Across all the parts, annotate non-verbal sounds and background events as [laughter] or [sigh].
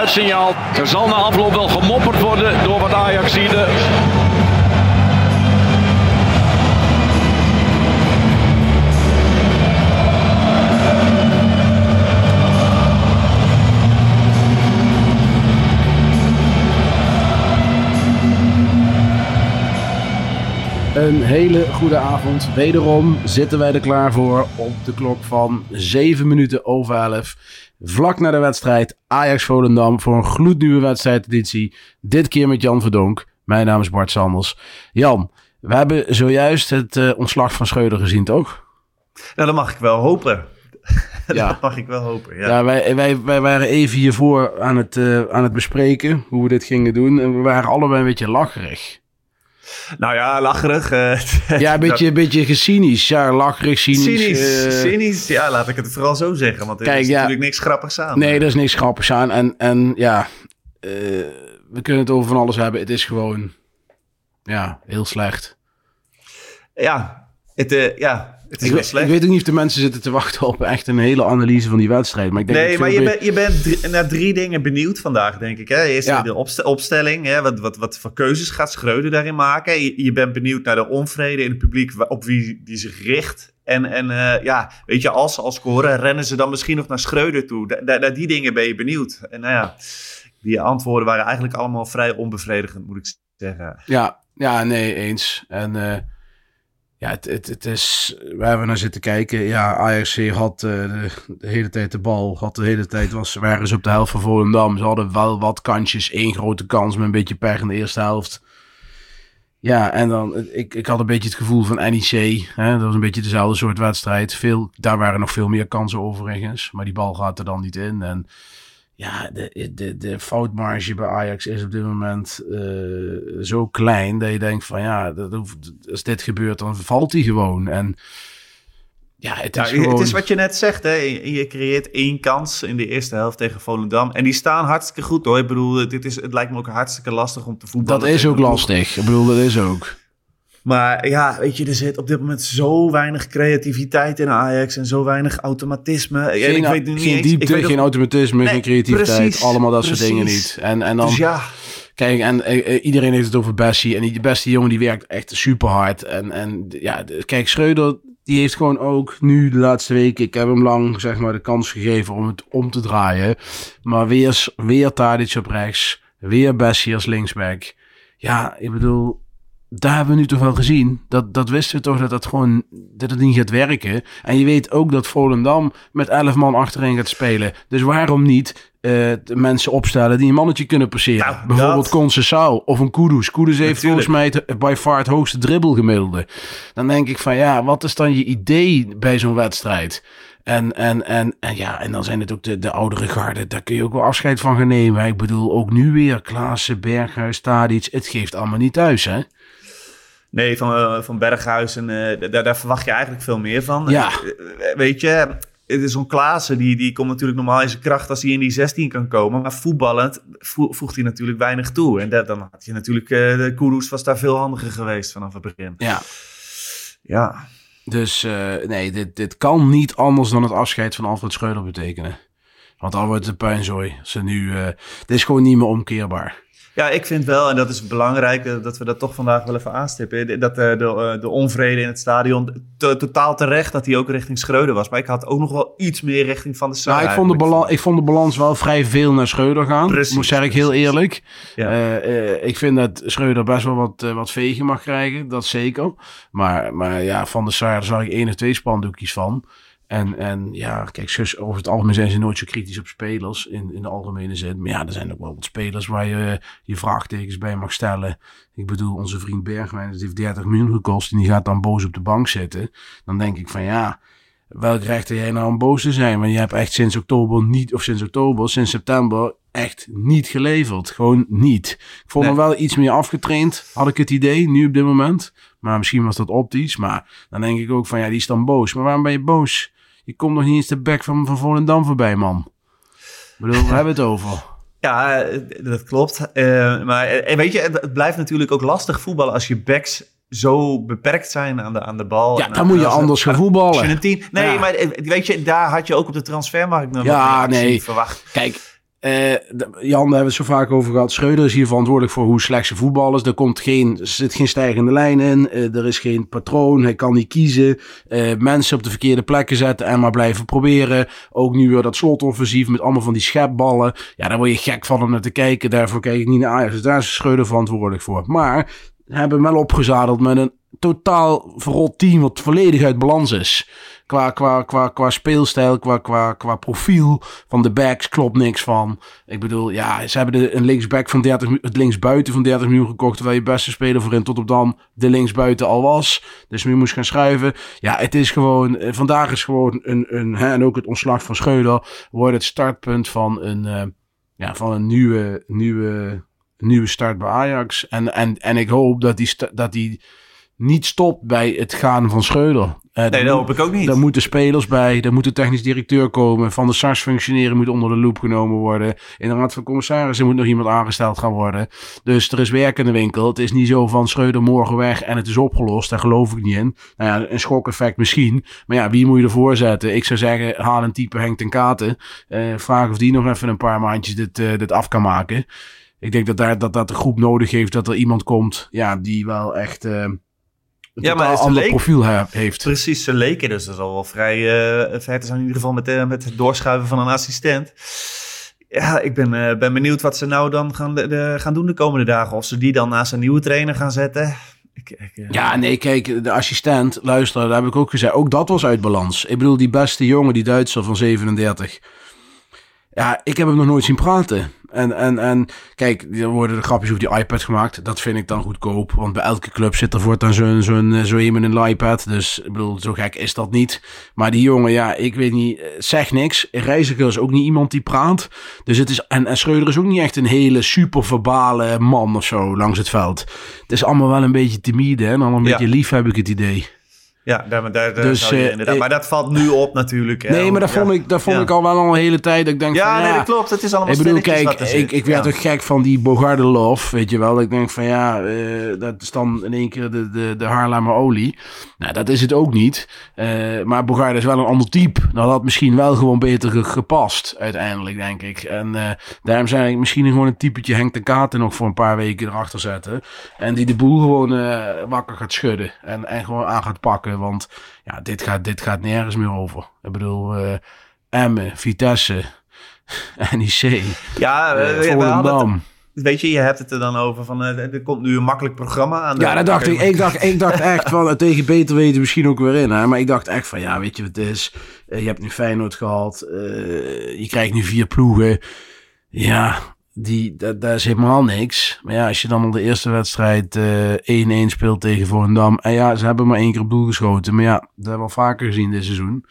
Fluitsignaal. Er zal na afloop wel gemopperd worden door wat Ajaxide. Een hele goede avond. Wederom zitten wij er klaar voor op de klok van 7 minuten over 11. Vlak na de wedstrijd Ajax Volendam voor een gloednieuwe wedstrijdeditie. Dit keer met Jan Verdonk. Mijn naam is Bart Sanders. Jan, we hebben zojuist het eh, ontslag van Schreuder gezien, toch? Nou, dat mag ik wel hopen. [laughs] Ja. dat mag ik wel hopen, ja. Ja, wij, wij, wij waren even hiervoor aan het, eh, aan het bespreken hoe we dit gingen doen. En we waren allebei een beetje lacherig. Nou ja, lacherig. eh, Ja, een [laughs] beetje, een beetje cynisch. Ja, lacherig, cynisch. cynisch. eh, cynisch, ja, laat ik het vooral zo zeggen. Want er Kijk, is ja. natuurlijk niks grappigs aan. Nee, er is niks grappigs aan. En, en ja, eh, we kunnen het over van alles hebben. Het is gewoon, ja, heel slecht. Ja, het, eh, ja, het is Ik, wel weet- slecht. ik weet ook niet of de mensen zitten te wachten op echt een hele analyse van die wedstrijd. Maar ik denk Nee, maar je, bent je bent drie- naar drie dingen benieuwd vandaag, denk ik. Hè? Eerst Ja. de opst- opstelling, hè? Wat, wat, wat voor keuzes gaat Schreuder daarin maken? Je, je bent benieuwd naar de onvrede in het publiek, op wie die zich richt. En, en eh, ja, weet je, als ze al scoren, rennen ze dan misschien nog naar Schreuder toe. Da- da- Naar die dingen ben je benieuwd. En nou ja, die antwoorden waren eigenlijk allemaal vrij onbevredigend, moet ik zeggen. Ja, ja, nee, eens. En eh, ja, het, het, is waar we naar zitten kijken. Ja, Ajax had eh, de, de hele tijd de bal. Had de hele tijd was, waren ze op de helft van Volendam. Ze hadden wel wat kansjes. één grote kans met een beetje pech in de eerste helft. Ja, en dan, ik, ik had een beetje het gevoel van NEC. Hè? Dat was een beetje dezelfde soort wedstrijd. Veel, daar waren nog veel meer kansen overigens. Maar die bal gaat er dan niet in. En ja, de, de, de foutmarge bij Ajax is op dit moment eh, zo klein dat je denkt van ja, dat hoeft, als dit gebeurt, dan valt hij gewoon. En ja, het is gewoon... Het is wat je net zegt, hè? Je, creëert één kans in de eerste helft tegen Volendam. En die staan hartstikke goed hoor. Ik bedoel, dit is, het lijkt me ook hartstikke lastig om te voetballen. dat is ook lastig. Ik bedoel, dat is ook. Maar ja, weet je, er zit op dit moment zo weinig creativiteit in Ajax en zo weinig automatisme. En Geen, ik weet nu geen diepte, geen automatisme, Nee, geen creativiteit. precies, allemaal dat soort dingen niet. En, en dan, Dus ja, kijk, en eh, eh, iedereen heeft het over Bessie. En die beste jongen die werkt echt super hard. En, en ja, kijk, Schreuder, die heeft gewoon ook nu de laatste weken, ik heb hem lang zeg maar de kans gegeven om het om te draaien. Maar weer, weer Tadic op rechts, weer Bessie als linksback. Ja, ik bedoel, daar hebben we nu toch wel gezien. Dat, dat wisten we toch dat dat gewoon dat het niet gaat werken. En je weet ook dat Volendam met 11 man achterin gaat spelen. Dus waarom niet eh, de mensen opstellen die een mannetje kunnen passeren? Nou, Bijvoorbeeld dat- Concessao of een Kudus. Kudus heeft Natuurlijk. volgens mij het, by far het hoogste dribbelgemiddelde. Dan denk ik van ja, wat is dan je idee bij zo'n wedstrijd? En, en, en, en ja, en dan zijn het ook de, de oudere garden. Daar kun je ook wel afscheid van gaan nemen. Ik bedoel, ook nu weer Klaassen, Berghuis, Tadic. Het geeft allemaal niet thuis, hè? Nee, van, eh, van Berghuis en eh, daar, daar verwacht je eigenlijk veel meer van. Ja. Eh, weet je, het is zo'n Klaassen, die, die komt natuurlijk normaal in zijn kracht als hij in die 16 kan komen. Maar voetballend vo- voegt hij natuurlijk weinig toe. En dat, dan had je natuurlijk, de Kudus was daar veel handiger geweest vanaf het begin. Ja. Ja, Dus nee, dit, dit kan niet anders dan het afscheid van Alfred Schreuder betekenen. Want dan wordt het een puinzooi. Ze nu, eh dit is gewoon niet meer omkeerbaar. Ja, ik vind wel, en dat is belangrijk, eh, dat we dat toch vandaag wel even aanstippen. Dat eh, de, eh, de onvrede in het stadion, to- totaal terecht dat hij ook richting Schreuder was. Maar ik had ook nog wel iets meer richting Van de Sar. Nou, ik, vond de balans, ik vond de balans wel vrij veel naar Schreuder gaan. Precies, Moet zeg ik heel eerlijk. Ja. Eh, eh, ik vind dat Schreuder best wel wat, eh, wat vegen mag krijgen. Dat zeker. Maar, maar ja, Van der Sar daar zag ik één of twee spandoekjes van. En, en ja, kijk, zus, over het algemeen zijn ze nooit zo kritisch op spelers in, in de algemene zin. Maar ja, er zijn ook wel wat spelers waar je je vraagtekens bij mag stellen. Ik bedoel, onze vriend Bergwijn, die heeft 30 miljoen gekost en die gaat dan boos op de bank zitten. Dan denk ik van ja, welk recht heb jij nou om boos te zijn? Want je hebt echt sinds oktober niet, of sinds oktober, sinds september echt niet geleverd. Gewoon niet. Ik vond Nee. hem wel iets meer afgetraind, had ik het idee, nu op dit moment. Maar misschien was dat optisch. Maar dan denk ik ook van ja, die is dan boos. Maar waarom ben je boos? Je komt nog niet eens de bek van, van Volendam voorbij, man. Ik bedoel, we hebben het over. [laughs] Ja, dat klopt. Eh, maar eh, weet je, het, het blijft natuurlijk ook lastig voetballen als je backs zo beperkt zijn aan de, aan de bal. Ja, En dan moet je anders gaan Als je voetballen. een team... Nee, Ja. maar eh, weet je, daar had je ook op de transfermarkt nog Ja, nee. verwacht. Kijk, de- Jan, daar hebben we zo vaak over gehad. Schreuder is hier verantwoordelijk voor hoe slecht ze voetbal is. Er, komt geen, er zit geen stijgende lijn in. Eh, er is geen patroon. Hij kan niet kiezen. Eh, mensen op de verkeerde plekken zetten en maar blijven proberen. Ook nu weer dat slotoffensief met allemaal van die schepballen. Ja, daar word je gek van om naar te kijken. Daarvoor kijk ik niet naar Ajax. Dus daar is Schreuder verantwoordelijk voor. Maar hebben hem wel opgezadeld met een totaal verrot team wat volledig uit balans is. Qua, qua, qua, qua speelstijl, qua, qua, qua profiel van de backs klopt niks van. Ik bedoel, ja, ze hebben de, een linksback van 30, mi- het linksbuiten van 30 miljoen gekocht. Terwijl je beste speler voorin tot op dan de linksbuiten al was. Dus nu moest gaan schuiven. Ja, het is gewoon, eh, vandaag is gewoon een, een hè, en ook het ontslag van Schreuder wordt het startpunt van een, eh, ja, van een nieuwe, nieuwe, nieuwe start bij Ajax. En, en, en ik hoop dat die, dat die niet stopt bij het gaan van Schreuder. Eh, Nee, dat hoop ik ook niet. Daar moeten spelers bij, daar moet de technisch directeur komen. Van de SARS functioneren moet onder de loep genomen worden. In de raad van commissarissen moet nog iemand aangesteld gaan worden. Dus er is werk in de winkel. Het is niet zo van Schreuder morgen weg en het is opgelost. Daar geloof ik niet in. Nou ja, een schokeffect misschien. Maar ja, wie moet je ervoor zetten? Ik zou zeggen, haal een type Henk ten Katen. Eh, vraag of die nog even een paar maandjes dit, eh, dit af kan maken. Ik denk dat, daar, dat dat de groep nodig heeft. Dat er iemand komt ja, die wel echt... eh, een Ja, maar ander leek- profiel he- heeft. Precies, ze leken dus. Dat is al wel vrij uh, feit zijn in ieder geval met, uh, met het doorschuiven van een assistent. Ja, ik ben, uh, ben benieuwd wat ze nou dan gaan, de, gaan doen de komende dagen. Of ze die dan naast een nieuwe trainer gaan zetten. Ik, ik, uh... Ja, nee, kijk, de assistent, luister, daar heb ik ook gezegd. Ook dat was uit balans. Ik bedoel, die beste jongen, die Duitser van 37. Ja, ik heb hem nog nooit zien praten. En, en, en kijk, er worden de grapjes over die iPad gemaakt. Dat vind ik dan goedkoop. Want bij elke club zit er voortaan zo'n zo'n zo iemand in een iPad. Dus ik bedoel, zo gek is dat niet. Maar die jongen, ja, ik weet niet, zeg niks. Reiziger is ook niet iemand die praat. Dus het is, en, en Schreuder is ook niet echt een hele super verbale man of zo langs het veld. Het is allemaal wel een beetje timide en dan een Ja. beetje lief heb ik het idee. Ja, daar, daar, Dus, zou je eh, inderdaad. ik- Maar dat valt nu op natuurlijk. hè. Nee, maar dat Ja. vond ik, dat vond Ja. ik al wel al een hele tijd. Dat ik denk Ja, van, nee, ja, dat klopt. Het is allemaal Ik bedoel, kijk, ik, ik werd ook gek van die Bogarde Love, weet je wel. Ik denk van ja, eh, dat is dan in één keer de, de, de Haarlemmer olie. Nou, dat is het ook niet. Eh, maar Bogarde is wel een ander type. Dat had misschien wel gewoon beter ge- gepast, uiteindelijk, denk ik. En eh, daarom zei ik misschien gewoon een typetje Henk de Katen nog voor een paar weken erachter zetten. En die de boel gewoon eh, wakker gaat schudden. En, en gewoon aan gaat pakken. Want ja, dit gaat, dit gaat nergens meer over. Ik bedoel, eh Emmen, Vitesse, [laughs] NEC, Ja, eh, Volendam. weet je, je hebt het er dan over van eh, er komt nu een makkelijk programma aan. de- Ja, dat dacht ik. Ik dacht, ik dacht echt van, tegen beter weten misschien ook weer in. Hè? Maar ik dacht echt van, ja, weet je wat het is? Je hebt nu Feyenoord gehad. eh, je krijgt nu vier ploegen. Ja, die, dat, dat is helemaal niks. Maar ja, als je dan al de eerste wedstrijd eh 1-1 speelt tegen Volendam. En ja, ze hebben maar één keer op doel geschoten. Maar ja, dat hebben we al vaker gezien dit seizoen.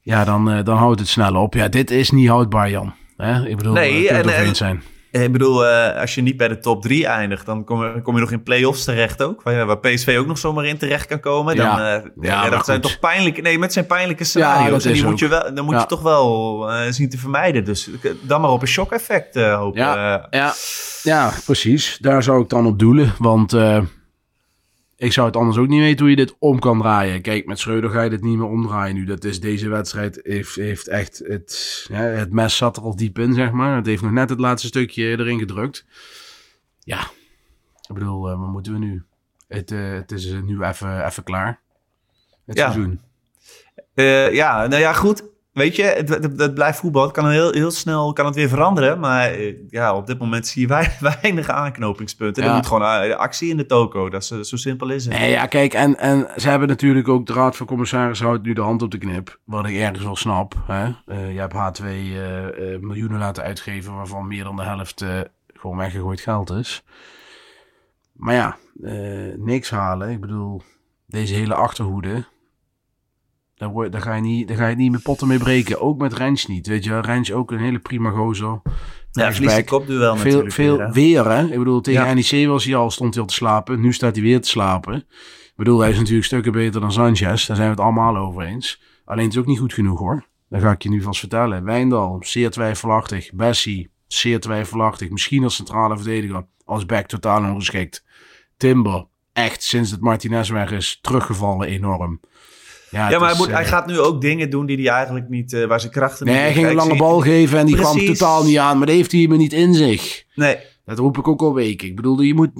Ja, dan, eh, dan houdt het snel op. Ja, dit is niet houdbaar, Jan. Hè? Ik bedoel, Nee, nee, en- het en- zijn. Ik bedoel, eh, als je niet bij de top 3 eindigt, dan kom je, kom je nog in play-offs terecht ook. Waar, waar PSV ook nog zomaar in terecht kan komen. Dan, Ja. eh, Ja, ja, maar dat zijn goed. toch pijnlijke... Nee, met zijn pijnlijke scenario's. en die moet je wel, dan moet je toch wel eh, zien te vermijden. Dus dan maar op een shock-effect hopen. Ja. Ja, ja, precies. Daar zou ik dan op doelen. Want ik zou het anders ook niet weten hoe je dit om kan draaien. Kijk, met Schreuder ga je dit niet meer omdraaien nu. Dat is deze wedstrijd heeft, heeft echt het, ja, het mes zat er al diep in, zeg maar. Het heeft nog net het laatste stukje erin gedrukt. Ja, ik bedoel, eh, wat moeten we nu? Het, eh, het is eh, nu even even klaar. Het Ja. seizoen. Ja, nou ja, goed. Weet je, het, het, het blijft voetbal. Het kan heel, heel snel kan het weer veranderen. Maar eh, ja, op dit moment zie je wei- [laughs] weinig aanknopingspunten. Ja. Er moet gewoon eh, actie in de toko. Dat is, eh, zo simpel is het. Nee, ja, kijk, en, en ze hebben natuurlijk ook, de Raad van Commissarissen houdt nu de hand op de knip. Wat ik ergens wel snap. Hè? Eh, je hebt H2 eh, eh, miljoenen laten uitgeven, waarvan meer dan de helft gewoon weggegooid geld is. Maar ja, niks halen. Ik bedoel, deze hele achterhoede. Daar, word, daar, ga je niet, daar ga je niet met potten mee breken. Ook met Rens niet. Weet je. Rens ook een hele prima gozer. ja, verliest de kopduel Veel, natuurlijk veel weer, hè. weer, hè? Ik bedoel, tegen Ja. NEC was hij al, stond hij al te slapen. Nu staat hij weer te slapen. Ik bedoel, hij is natuurlijk stukken beter dan Sanchez. Daar zijn we het allemaal over eens. Alleen het is ook niet goed genoeg, hoor. Dat ga ik je nu vast vertellen. Wijndal, zeer twijfelachtig. Bessie, zeer twijfelachtig. Misschien als centrale verdediger. Als back totaal ongeschikt. Timber, echt sinds het Martinez weg is, teruggevallen enorm. Ja, maar hij, moet, eh, hij gaat nu ook dingen doen die hij eigenlijk niet, eh, waar zijn krachten Nee, niet hij liggen. ging een lange bal geven en die kwam totaal niet aan. Maar dat heeft hij me niet in zich. Nee, Dat roep ik ook al weken. Ik bedoel, je moet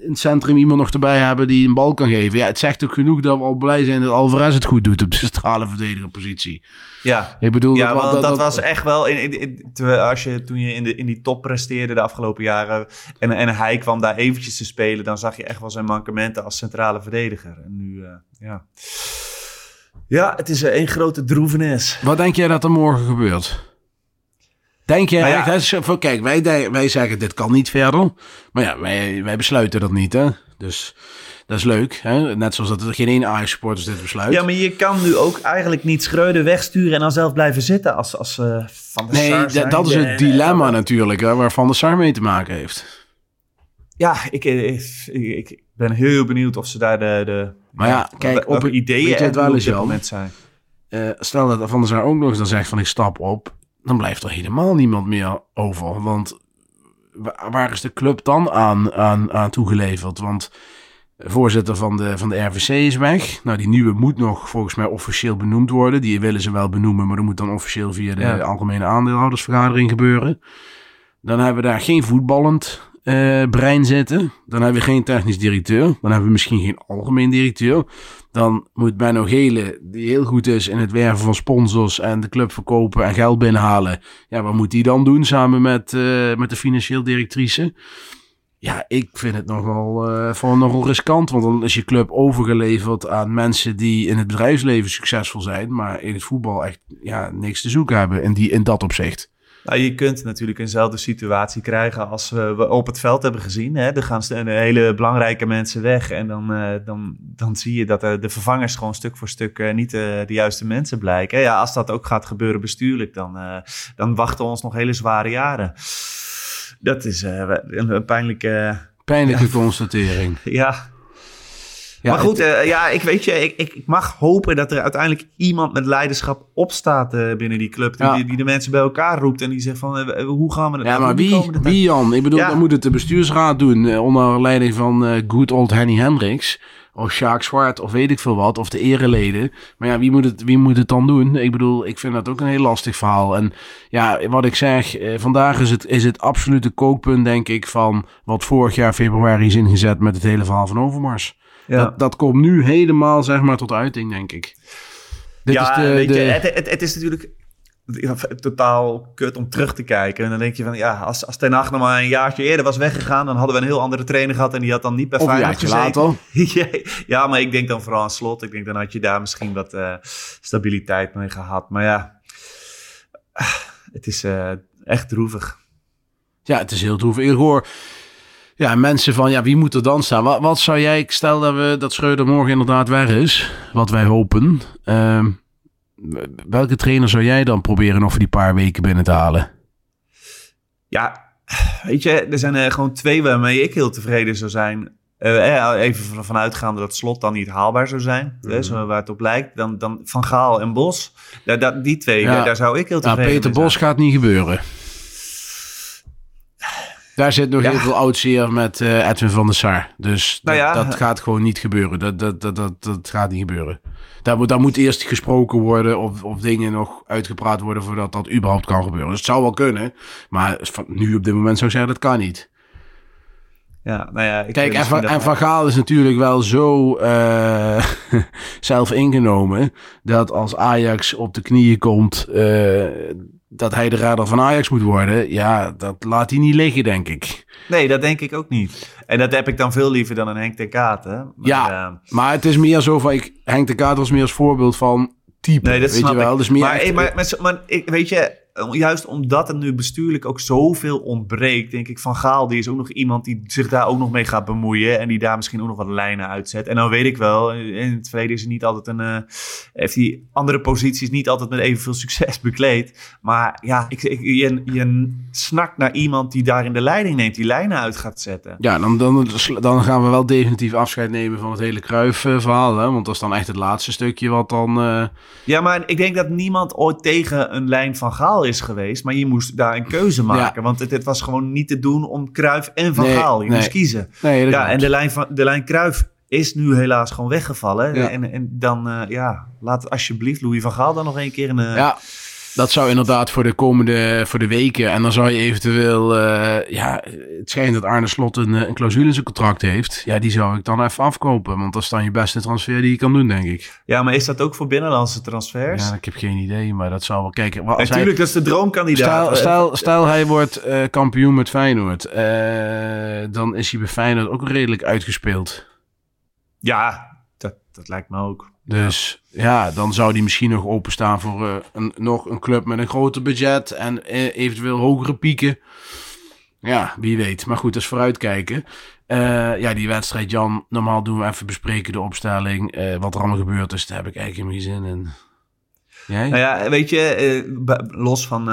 in het centrum iemand nog erbij hebben die een bal kan geven. Ja, het zegt ook genoeg dat we al blij zijn dat Alvarez het goed doet op de centrale verdedigerpositie. ja. Ik bedoel, Ja, dat, want dat, dat- was echt wel. In, in, in- terwijl als je, toen je in, de, in die top presteerde de afgelopen jaren. En, en hij kwam daar eventjes te spelen. dan zag je echt wel zijn mankementen als centrale verdediger. En nu, eh, ja. Ja, het is één grote droevenis. Wat denk jij dat er morgen gebeurt? Denk jij, Nou ja. kijk, wij, de- wij zeggen dit kan niet verder. Maar ja, wij, wij besluiten dat niet, hè. Dus dat is leuk, hè. Net zoals dat er geen één Ajax-supporters dit besluit. Ja, maar je kan nu ook eigenlijk niet Schreuder wegsturen. en dan zelf blijven zitten als, als eh, Van der nee, Sar dat, is het dilemma natuurlijk, hè, waar Van der Sar mee te maken heeft. Ja, ik, ik, ik ben heel benieuwd of ze daar de. de Maar ja, kijk, op weet je het wel eens, Jan? moment zijn. Eh, stel dat Van der Sar ook nog eens dan zegt van ik stap op, dan blijft er helemaal niemand meer over. Want wa- waar is de club dan aan, aan, aan toegeleverd? Want de voorzitter van de, van de RVC is weg. Nou, die nieuwe moet nog volgens mij officieel benoemd worden. Die willen ze wel benoemen, maar dat moet dan officieel via de Ja. algemene aandeelhoudersvergadering gebeuren. Dan hebben we daar geen voetballend eh, brein zitten. Dan hebben we geen technisch directeur. Dan hebben we misschien geen algemeen directeur. Dan moet Benno Gele, die heel goed is in het werven van sponsors en de club verkopen en geld binnenhalen. Ja, wat moet die dan doen samen met, eh, met de financieel directrice? Ja, ik vind het nogal, eh van nogal riskant. Want dan is je club overgeleverd aan mensen die in het bedrijfsleven succesvol zijn. Maar in het voetbal echt ja, niks te zoeken hebben in, die, in dat opzicht. Nou, je kunt natuurlijk eenzelfde situatie krijgen als we op het veld hebben gezien. Hè? Er gaan een hele belangrijke mensen weg. En dan, eh, dan, dan zie je dat eh, de vervangers gewoon stuk voor stuk eh, niet eh, de juiste mensen blijken. Ja, als dat ook gaat gebeuren bestuurlijk, dan, eh, dan wachten ons nog hele zware jaren. Dat is eh, een, een pijnlijke... Pijnlijke constatering. ja, Ja, maar goed, eh, ja, ik weet je, ik, ik, ik mag hopen dat er uiteindelijk iemand met leiderschap opstaat eh, binnen die club. Die, Ja. die, die de mensen bij elkaar roept en die zegt van, eh, hoe gaan we het Ja, maar wie, wie Jan? Ik bedoel, Ja. dan moet het de bestuursraad doen. onder leiding van good old Henny Hendricks. Of Sjaak Zwart, of weet ik veel wat. Of de ereleden. Maar ja, wie moet, het, wie moet het dan doen? Ik bedoel, ik vind dat ook een heel lastig verhaal. En ja, wat ik zeg, eh, vandaag is het, is het absolute kookpunt, denk ik, van wat vorig jaar februari is ingezet met het hele verhaal van Overmars. Ja. Dat, dat komt nu helemaal, zeg maar, tot uiting, denk ik. Dit ja, is de, weet de, je, het, het, het is natuurlijk totaal kut om terug te kijken. En dan denk je van, ja, als, als Ten Hag nog maar een jaartje eerder was weggegaan... dan hadden we een heel andere trainer gehad... en die had dan niet bij of Feyenoord gezeten. [laughs] later. Ja, maar ik denk dan vooral aan slot. Ik denk dan had je daar misschien wat eh, stabiliteit mee gehad. Maar ja, het is eh, echt droevig. Ja, het is heel droevig. Ik hoor ja, mensen van, ja, wie moet er dan staan? Wat, wat zou jij, stel dat, we, dat Schreuder morgen inderdaad weg is, wat wij hopen. ehm, welke trainer zou jij dan proberen nog voor die paar weken binnen te halen? Ja, weet je, er zijn er gewoon twee waarmee ik heel tevreden zou zijn. Eh, eh, even van- vanuitgaande dat slot dan niet haalbaar zou zijn, hè, zo waar het op lijkt. Dan, dan Van Gaal en Bos, daar, daar- die twee, Ja. daar, zou ik heel tevreden Peter mee Bos gaat niet gebeuren. Daar zit nog Ja. heel veel oudseer met eh, Edwin van der Sar. Dus Nou dat, ja. dat gaat gewoon niet gebeuren. Dat, dat, dat, dat, dat gaat niet gebeuren. Daar moet, daar moet eerst gesproken worden of, of dingen nog uitgepraat worden voordat dat überhaupt kan gebeuren. Dus het zou wel kunnen. Maar van nu op dit moment zou ik zeggen, dat kan niet. Ja, nou ja, ik Kijk, en Van, en Van Gaal is natuurlijk wel zo eh, [laughs] zelf ingenomen dat als Ajax op de knieën komt, eh, dat hij de radar van Ajax moet worden. Ja, dat laat hij niet liggen, denk ik. Nee, dat denk ik ook niet. En dat heb ik dan veel liever dan een Henk ten Katen. Maar, Ja. eh, Maar het is meer zo van, ik, Henk de Kater was meer als voorbeeld van type, Nee, dat weet snap je wel. ik. Dus meer maar, echt- maar, maar, maar ik, weet je, juist omdat het nu bestuurlijk ook zoveel ontbreekt, denk ik van Gaal, die is ook nog iemand die zich daar ook nog mee gaat bemoeien en die daar misschien ook nog wat lijnen uitzet. En dan weet ik wel, in het verleden is hij niet altijd een, eh, heeft hij andere posities niet altijd met evenveel succes bekleed. Maar ja, ik, ik, je, je snakt naar iemand die daar in de leiding neemt, die lijnen uit gaat zetten. Ja, dan, dan, dan gaan we wel definitief afscheid nemen van het hele Kruif-verhaal. Hè? Want dat is dan echt het laatste stukje wat dan... eh, Ja, maar ik denk dat niemand ooit tegen een lijn van Gaal is geweest. Maar je moest daar een keuze maken. Want het, het was gewoon niet te doen om Kruif en Van Nee, Gaal. Je nee. moest kiezen. Nee, Ja, en de lijn, van, de lijn Kruif is nu helaas gewoon weggevallen. Ja. En, en dan, eh, ja, laat alsjeblieft Louis van Gaal dan nog een keer een... Ja, dat zou inderdaad voor de komende voor de weken. En dan zou je eventueel. eh, ja, het schijnt dat Arne Slot een, eh, een clausule in zijn contract heeft. Ja, die zou ik dan even afkopen. Want dat is dan je beste transfer die je kan doen, denk ik. ja, maar is dat ook voor binnenlandse transfers? Ja, ik heb geen idee, maar dat zou wel kijken. Hij- Natuurlijk, dat is de droomkandidaat. Stel, Eh, stel, stel hij wordt kampioen met Feyenoord. dan is hij bij Feyenoord ook redelijk uitgespeeld. Ja, dat, lijkt me ook. Dus ja, dan zou die misschien nog openstaan voor eh, een, nog een club met een groter budget en eh, eventueel hogere pieken. Ja, wie weet. Maar goed, dat is vooruitkijken. Eh, ja, die wedstrijd, Jan. Normaal doen we even bespreken de opstelling. eh, wat er allemaal gebeurd is. Daar heb ik eigenlijk geen zin in. Jij? Nou ja, weet je, eh, los van...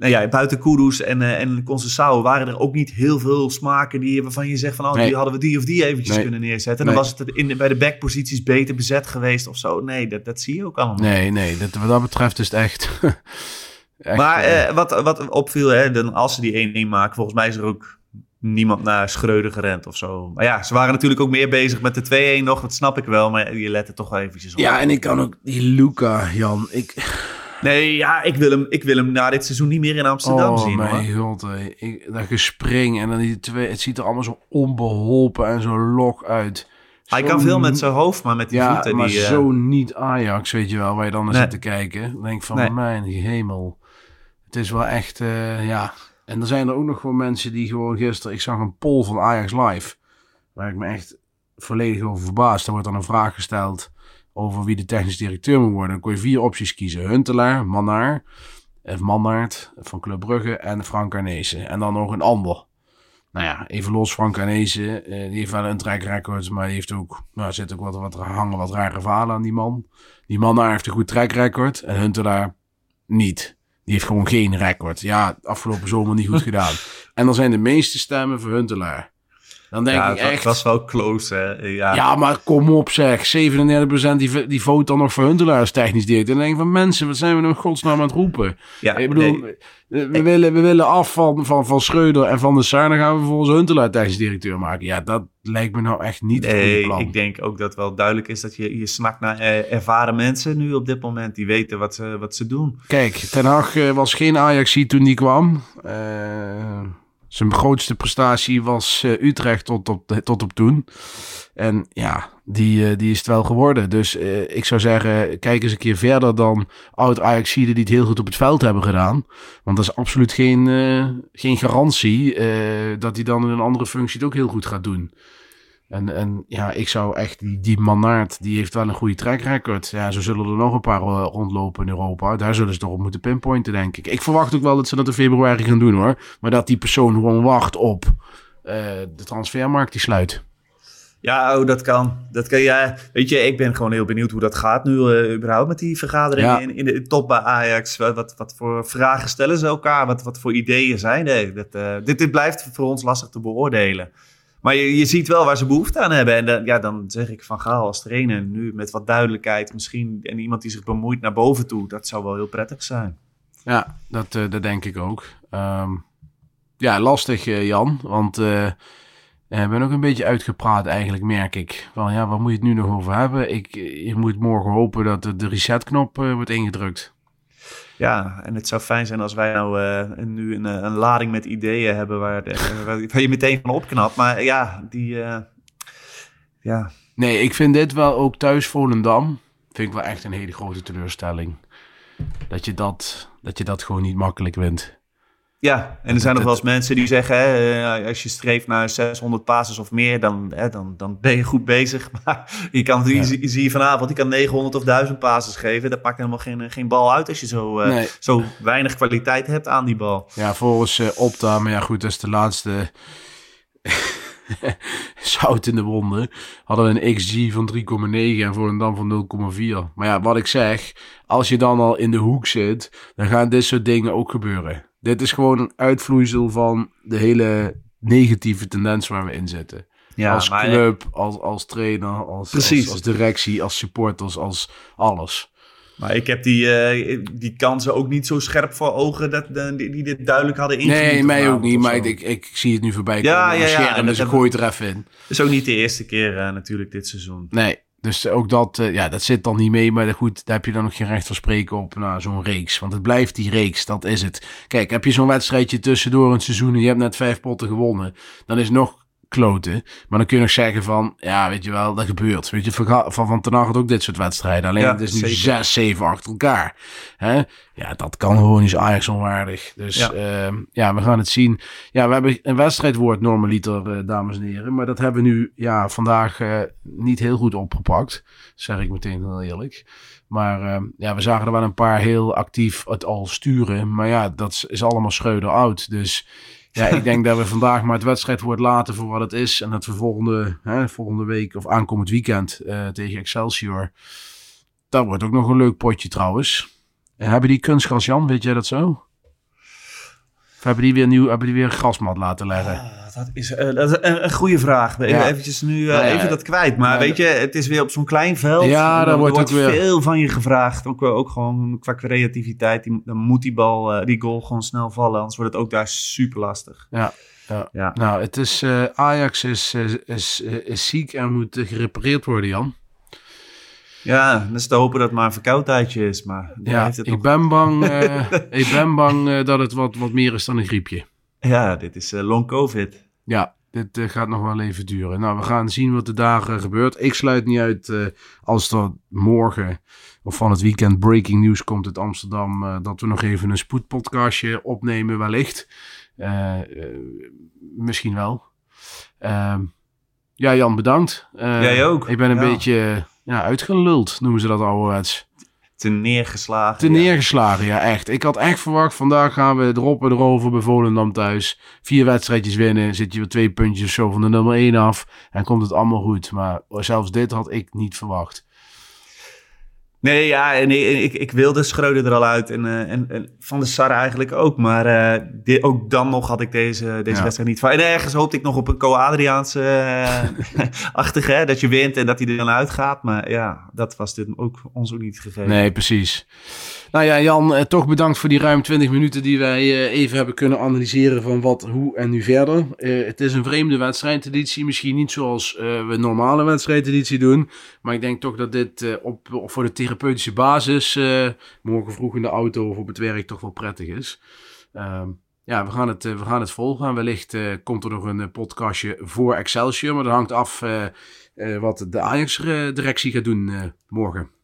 nou ja, buiten Kudus en, eh en Conceição waren er ook niet heel veel smaken die, waarvan je zegt van... Oh, Nee. die hadden we die of die eventjes Nee. kunnen neerzetten. Nee. Dan was het in, bij de backposities beter bezet geweest of zo. Nee, dat, dat zie je ook allemaal. Nee, nee. Dat, wat dat betreft is het echt... [laughs] echt, maar eh, eh, wat, wat opviel, hè, dan, als ze die 1-1 maken... Volgens mij is er ook niemand naar Schreuder gerend of zo. Maar ja, ze waren natuurlijk ook meer bezig met de 2-1 nog. Dat snap ik wel, maar je let er toch wel eventjes op. ja, en ik kan ook... Die Luca, Jan. Ik... Nee, ja, ik wil, hem, ik wil hem na dit seizoen niet meer in Amsterdam oh, zien. hoor. mijn god. Ik, dat gespring en dan die twee... Het ziet er allemaal zo onbeholpen en zo log uit. Hij kan veel met zijn hoofd, maar met die Ja, voeten... maar die, eh, zo niet Ajax, weet je wel, waar je dan naar Nee. zit te kijken. Dan denk ik van, Nee. mijn hemel. Het is wel echt, eh, ja. En er zijn er ook nog gewoon mensen die gewoon gisteren... Ik zag een poll van Ajax Live, waar ik me echt volledig over verbaasd. Er wordt dan een vraag gesteld over wie de technisch directeur moet worden. Dan kon je vier opties kiezen. Huntelaar, Mannaar, of Mannaert van Club Brugge en Frank Arnezen. En dan nog een ander. Nou ja, even los Frank Arnezen. eh, die heeft wel een track record, maar die heeft ook... Nou, zit ook wat, wat hangen wat rare verhalen aan die man. Die Mannaar heeft een goed track record en Huntelaar niet. Die heeft gewoon geen record. Ja, afgelopen zomer niet goed gedaan. [laughs] En dan zijn de meeste stemmen voor Huntelaar. Dan denk ja, ik het echt... was wel close, hè. Ja. Ja, maar kom op zeg. 37% die, die vote dan nog voor Huntelaar als technisch directeur. Dan denk ik van mensen, wat zijn we nou in godsnaam aan het roepen? Ja, ik bedoel, nee. we, willen, we willen af van, van, van Schreuder en van de Sar. Dan gaan we volgens Huntelaar technisch directeur maken. Ja, dat lijkt me nou echt niet het Nee, plan. ik denk ook dat wel duidelijk is dat je, je snakt naar eh, ervaren mensen nu op dit moment. Die weten wat ze, wat ze doen. Kijk, Ten Hag eh, was geen ajax toen die kwam. Eh, zijn grootste prestatie was eh, Utrecht tot op, tot op toen. En ja, die, eh, die is het wel geworden. Dus eh, ik zou zeggen, kijk eens een keer verder dan oud ajax die het heel goed op het veld hebben gedaan. Want dat is absoluut geen, geen garantie dat hij dan in een andere functie het ook heel goed gaat doen. En, en ja, ik zou echt, die, die Mannaert, die heeft wel een goede track record. Ja, zo zullen er nog een paar eh, rondlopen in Europa. Daar zullen ze toch op moeten pinpointen, denk ik. Ik verwacht ook wel dat ze dat in februari gaan doen, hoor. Maar dat die persoon gewoon wacht op eh, de transfermarkt die sluit. Ja, oh, dat kan. Dat kan ja, weet je, ik ben gewoon heel benieuwd hoe dat gaat nu eh, überhaupt met die vergadering Ja. in, in de top bij Ajax. Wat, wat, wat voor vragen stellen ze elkaar? Wat, wat voor ideeën zijn er? Dat, dit, dit blijft voor ons lastig te beoordelen. Maar je, je ziet wel waar ze behoefte aan hebben. En dan, ja, dan zeg ik van Gaal als trainer nu met wat duidelijkheid misschien. En iemand die zich bemoeit naar boven toe. Dat zou wel heel prettig zijn. Ja, dat, eh, dat denk ik ook. Ehm, ja, lastig, eh, Jan. Want eh, ik ben ook een beetje uitgepraat eigenlijk, merk ik. Van ja, waar moet je het nu nog over hebben? Ik, je moet morgen hopen dat de, resetknop wordt ingedrukt. Ja, en het zou fijn zijn als wij nou uh, nu een, een, lading met ideeën hebben [laughs] waar, waar, je meteen van opknapt. Maar ja, die... Uh, ja. Nee, ik vind dit wel ook thuis Volendam. Vind ik wel echt een hele grote teleurstelling. Dat je dat, dat, je dat gewoon niet makkelijk wint. Ja, en er zijn nog wel eens mensen die zeggen: hè, eh, als je streeft naar 600 passes of meer, dan, hè, dan, dan ben je goed bezig. [laughs] Maar je kan, ja. zie je vanavond, die kan 900 of 1000 passes geven. Dat pakt helemaal geen, geen bal uit als je zo, uh, zo weinig kwaliteit hebt aan die bal. Ja, volgens uh, Opta, maar ja, goed, dat is de laatste [laughs] zout in de wonden. Hadden we een XG van 3,9 en voor een dam van 0,4. Maar ja, wat ik zeg, als je dan al in de hoek zit, dan gaan dit soort dingen ook gebeuren. Dit is gewoon een uitvloeisel van de hele negatieve tendens waar we in zitten. Ja, als club, als, als trainer, als, als, als, directie, als supporters, als alles. Maar ik heb die, uh, die kansen ook niet zo scherp voor ogen dat, die, die dit duidelijk hadden ingezien. Nee, mij ook niet, maar ik, ik, zie het nu voorbij komen. Ja, ja, ja. En dus ik gooi het er even in. Dat is ook niet de eerste keer uh, natuurlijk dit seizoen. Nee, dus ook dat, uh, ja, dat zit dan niet mee. Maar goed, daar heb je dan nog geen recht van spreken op nou, zo'n reeks. Want het blijft die reeks, dat is het. Kijk, heb je zo'n wedstrijdje tussendoor een seizoen en je hebt net vijf potten gewonnen. Dan is nog kloten. Maar dan kun je nog zeggen van, ja, weet je wel, dat gebeurt. Weet je, van, van, van Ten had ook dit soort wedstrijden. Alleen het is nu zeker. zes, zeven achter elkaar. Hè? Ja, dat kan gewoon niet Ajax onwaardig. Dus ja. Uh, ja, we gaan het zien. Ja, we hebben een wedstrijdwoord normaliter, uh, dames en heren. Maar dat hebben we nu ja, vandaag uh, niet heel goed opgepakt. Zeg ik meteen heel eerlijk. Maar uh, ja, we zagen er wel een paar heel actief het al sturen. Maar ja, dat is allemaal scheuder oud. Dus ja, ik denk dat we vandaag maar het wedstrijdwoord laten voor wat het is. En dat we volgende, hè, volgende week of aankomend weekend uh, tegen Excelsior. Dat wordt ook nog een leuk potje trouwens. En hebben die kunstgras, Jan? Weet jij dat zo? Of hebben die weer nieuw, hebben die weer een grasmat laten leggen? Ah, dat is, uh, dat is een, een, goede vraag. Ja. Eventjes nu uh, ja, even dat kwijt. Maar weet je, het is weer op zo'n klein veld. Ja, daar wordt, wordt weer... veel van je gevraagd. Ook, ook gewoon qua creativiteit. Die, dan moet die bal, die goal gewoon snel vallen. Anders wordt het ook daar super lastig. Ja. Ja. ja. Nou, het is, Ajax is, is, is, is ziek en moet gerepareerd worden, Jan. Ja, dan is te hopen dat het maar een verkoudheidje is. Maar ja, heeft het [laughs] ik, ben bang, uh, ik ben bang uh, dat het wat, wat meer is dan een griepje. Ja, dit is uh, long covid. Ja, dit gaat nog wel even duren. Nou, we gaan zien wat er dagen gebeurt. Ik sluit niet uit als er morgen of van het weekend breaking news komt uit Amsterdam... dat we nog even een spoedpodcastje opnemen wellicht. misschien wel. Ehm, ja, Jan, bedankt. Jij ook. Ik ben een beetje ja, uitgeluld, noemen ze dat ouderwets. Te neergeslagen. Te neergeslagen, ja, echt. Ik had echt verwacht, vandaag gaan we erop en erover bij Volendam thuis. Vier wedstrijdjes winnen, zit je weer twee puntjes zo van de nummer 1 af. En komt het allemaal goed. Maar zelfs dit had ik niet verwacht. Nee, ja, en ik, ik, wilde Schreuder er al uit en, uh, en, en, Van de Sar eigenlijk ook. Maar uh, dit, ook dan nog had ik deze, deze wedstrijd niet van. En ergens hoopte ik nog op een Co-Adriaanse uh, [laughs] achtige, dat je wint en dat hij er dan uitgaat. Maar ja, dat was dit ook ons ook niet gegeven. Nee, precies. Nou ja, Jan, eh, toch bedankt voor die ruim 20 minuten die wij eh, even hebben kunnen analyseren van wat, hoe en nu verder. Uh, het is een vreemde wedstrijdeditie, misschien niet zoals uh, we normale wedstrijdeditie doen. Maar ik denk toch dat dit op, op, voor de therapeutische basis morgen vroeg in de auto of op het werk toch wel prettig is. Ehm, ja, we gaan het, we gaan het volgen. Wellicht komt er nog een podcastje voor Excelsior, maar dat hangt af wat de Ajax-directie gaat doen morgen.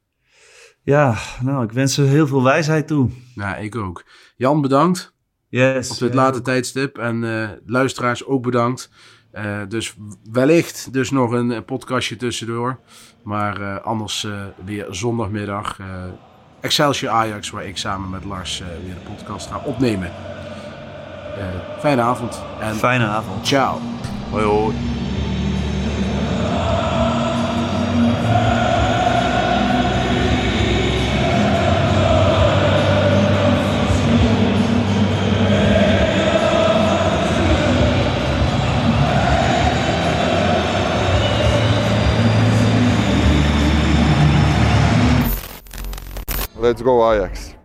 Ja, nou, ik wens ze heel veel wijsheid toe. Ja, ik ook. Jan, bedankt. Yes. Op dit late tijdstip. En uh, luisteraars ook bedankt. Uh, dus wellicht dus nog een podcastje tussendoor. Maar uh, anders weer zondagmiddag. Excelsior Ajax, waar ik samen met Lars weer de podcast ga opnemen. fijne avond. En fijne avond. Ciao. Hoi hoi. Let's go Ajax.